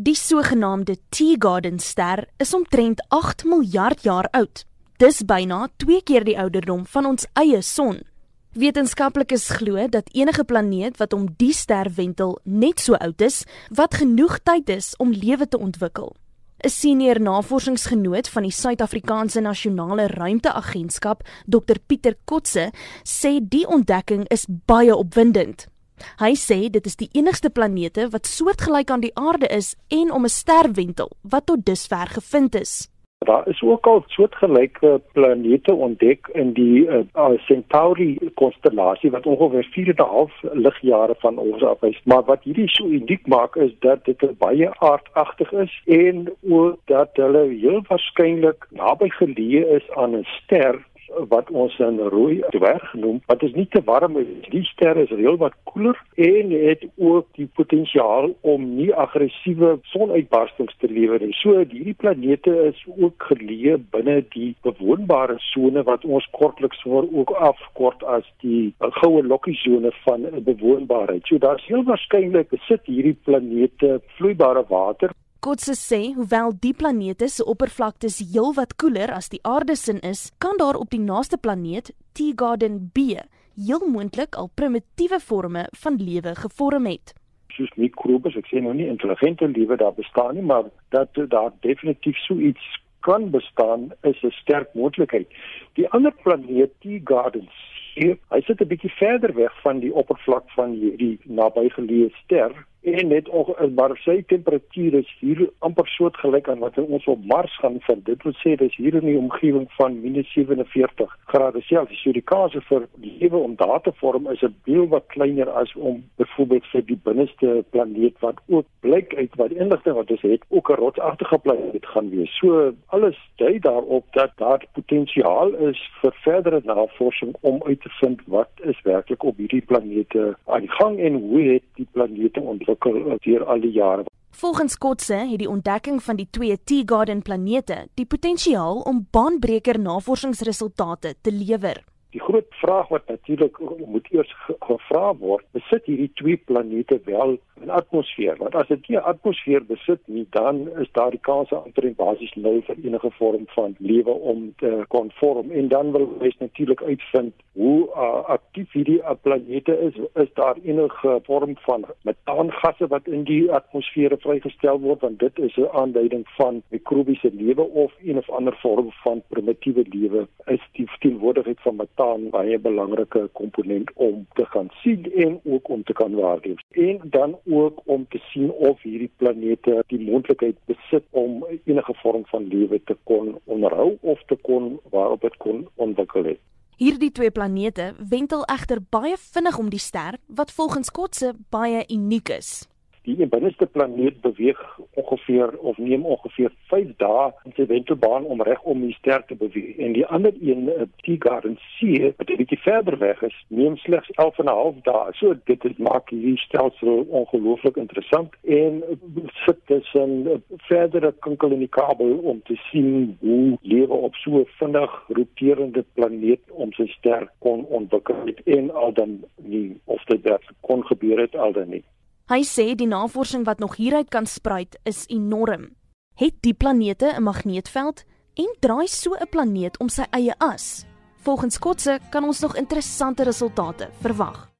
Die sogenaamde Teegarden ster is omtrent 8 miljard jaar oud. Dis byna 2 keer die ouderdom van ons eie son. Wetenskaplikes glo dat enige planeet wat om die ster wentel net so oud is wat genoeg tyd is om lewe te ontwikkel. 'n Senior navorsingsgenoot van die Suid-Afrikaanse Nasionale Ruimteagentskap, Dr Pieter Kotse, sê die ontdekking is baie opwindend. Hy sê dit is die enigste planete wat soortgelyk aan die aarde is en om 'n ster wentel wat tot dusver gevind is. Daar is ook al soortgelyke planete ontdek in die uh, Centauri konstellasie wat ongeveer 4.5 ligjare van ons af is. Maar wat hierdie so uniek maak is dat dit baie aardagtig is en ook dat hulle heel waarskynlik naby geleë is aan 'n ster wat ons 'n rooi dwerg genoem, wat is nie te warm nie. Die ster is heelwat koeler en het ook die potensiaal om nie aggressiewe sonuitbarstings te lewer nie. So hierdie planete is ook geleë binne die bewoonbare sone wat ons kortliks voor ook afkort as die goue lokkie sone van bewoonbaarheid. So daar's heel waarskynlik besit hierdie planete vloeibare water Kotse sê hoewel die planete se oppervlaktes heelwat koeler as die aarde se is, kan daar op die naaste planeet, Teegarden B, heel moontlik al primitiewe forme van lewe gevorm het. Soos mikrobes, ek sê nou nie intelligente lewe daar bestaan nie, maar dat daar definitief so iets kan bestaan is 'n sterk moontlikheid. Die ander planeet, Teegarden C, hy sit 'n bietjie verder weg van die oppervlak van hierdie nabygeleë ster en net ook maar sy temperatuur is hier amper soortgelyk aan wat ons op Mars gaan vind. Dit wil sê dis hier in die omgewing van -47 grade Celsius. So die kans vir lewe om daar te vorm is 'n baie wat kleiner as om byvoorbeeld vir die binneste planeet wat ook blyk uit wat inligting wat ons het ook 'n rotsagtige planeet gaan wees. So alles dui daarop dat daar potensiaal is vir verdere navorsing om uit te vind wat is werklik op hierdie planete aan die gang en hoe het die planete ontwikkel ontwikkel deur al die jare. Volgens Kotse het die ontdekking van die twee Teegarden planete die potensiaal om baanbreker navorsingsresultate te lewer. Die groot vraag wat natuurlik moet eers gevra word, besit hierdie twee planete wel 'n atmosfeer? Want as dit nie 'n atmosfeer besit nie, dan is daar die kans omtrent basies nul vir enige vorm van lewe om te kon vorm. En dan wil mens natuurlik uitvind hoe uh, aktief hierdie uh, planete is. Is daar enige vorm van metaangasse wat in die atmosfeer vrygestel word? Want dit is 'n aanduiding van mikrobiese lewe of een of ander vorm van primitiewe lewe. Is die teenwoordigheid van staan baie belangrike komponent om te gaan sien en ook om te kan waardeer. En dan ook om te sien of hierdie planete die moontlikheid besit om enige vorm van lewe te kon onderhou of te kon waarop dit kon ontwikkel het. Hierdie twee planete wentel egter baie vinnig om die ster wat volgens Kotse baie uniek is. Die binneste planeet beweeg ongeveer of neem ongeveer 5 dae in sy wentelbaan om reg om die ster te beweeg. En die ander een, eh, Teegarden C, wat 'n bietjie verder weg is, neem slegs 11 en 'n half dae. So dit maak hierdie stelsel ongelooflik interessant en sit dus 'n verdere kinkel in die kabel om te sien hoe lewe op so 'n vinnig roterende planeet om sy ster kon ontwikkel en al dan nie of dit kon gebeur het al dan nie. Hy sê die navorsing wat nog hieruit kan spruit is enorm. Het die planete 'n magneetveld en draai so 'n planeet om sy eie as? Volgens Kotse kan ons nog interessante resultate verwag.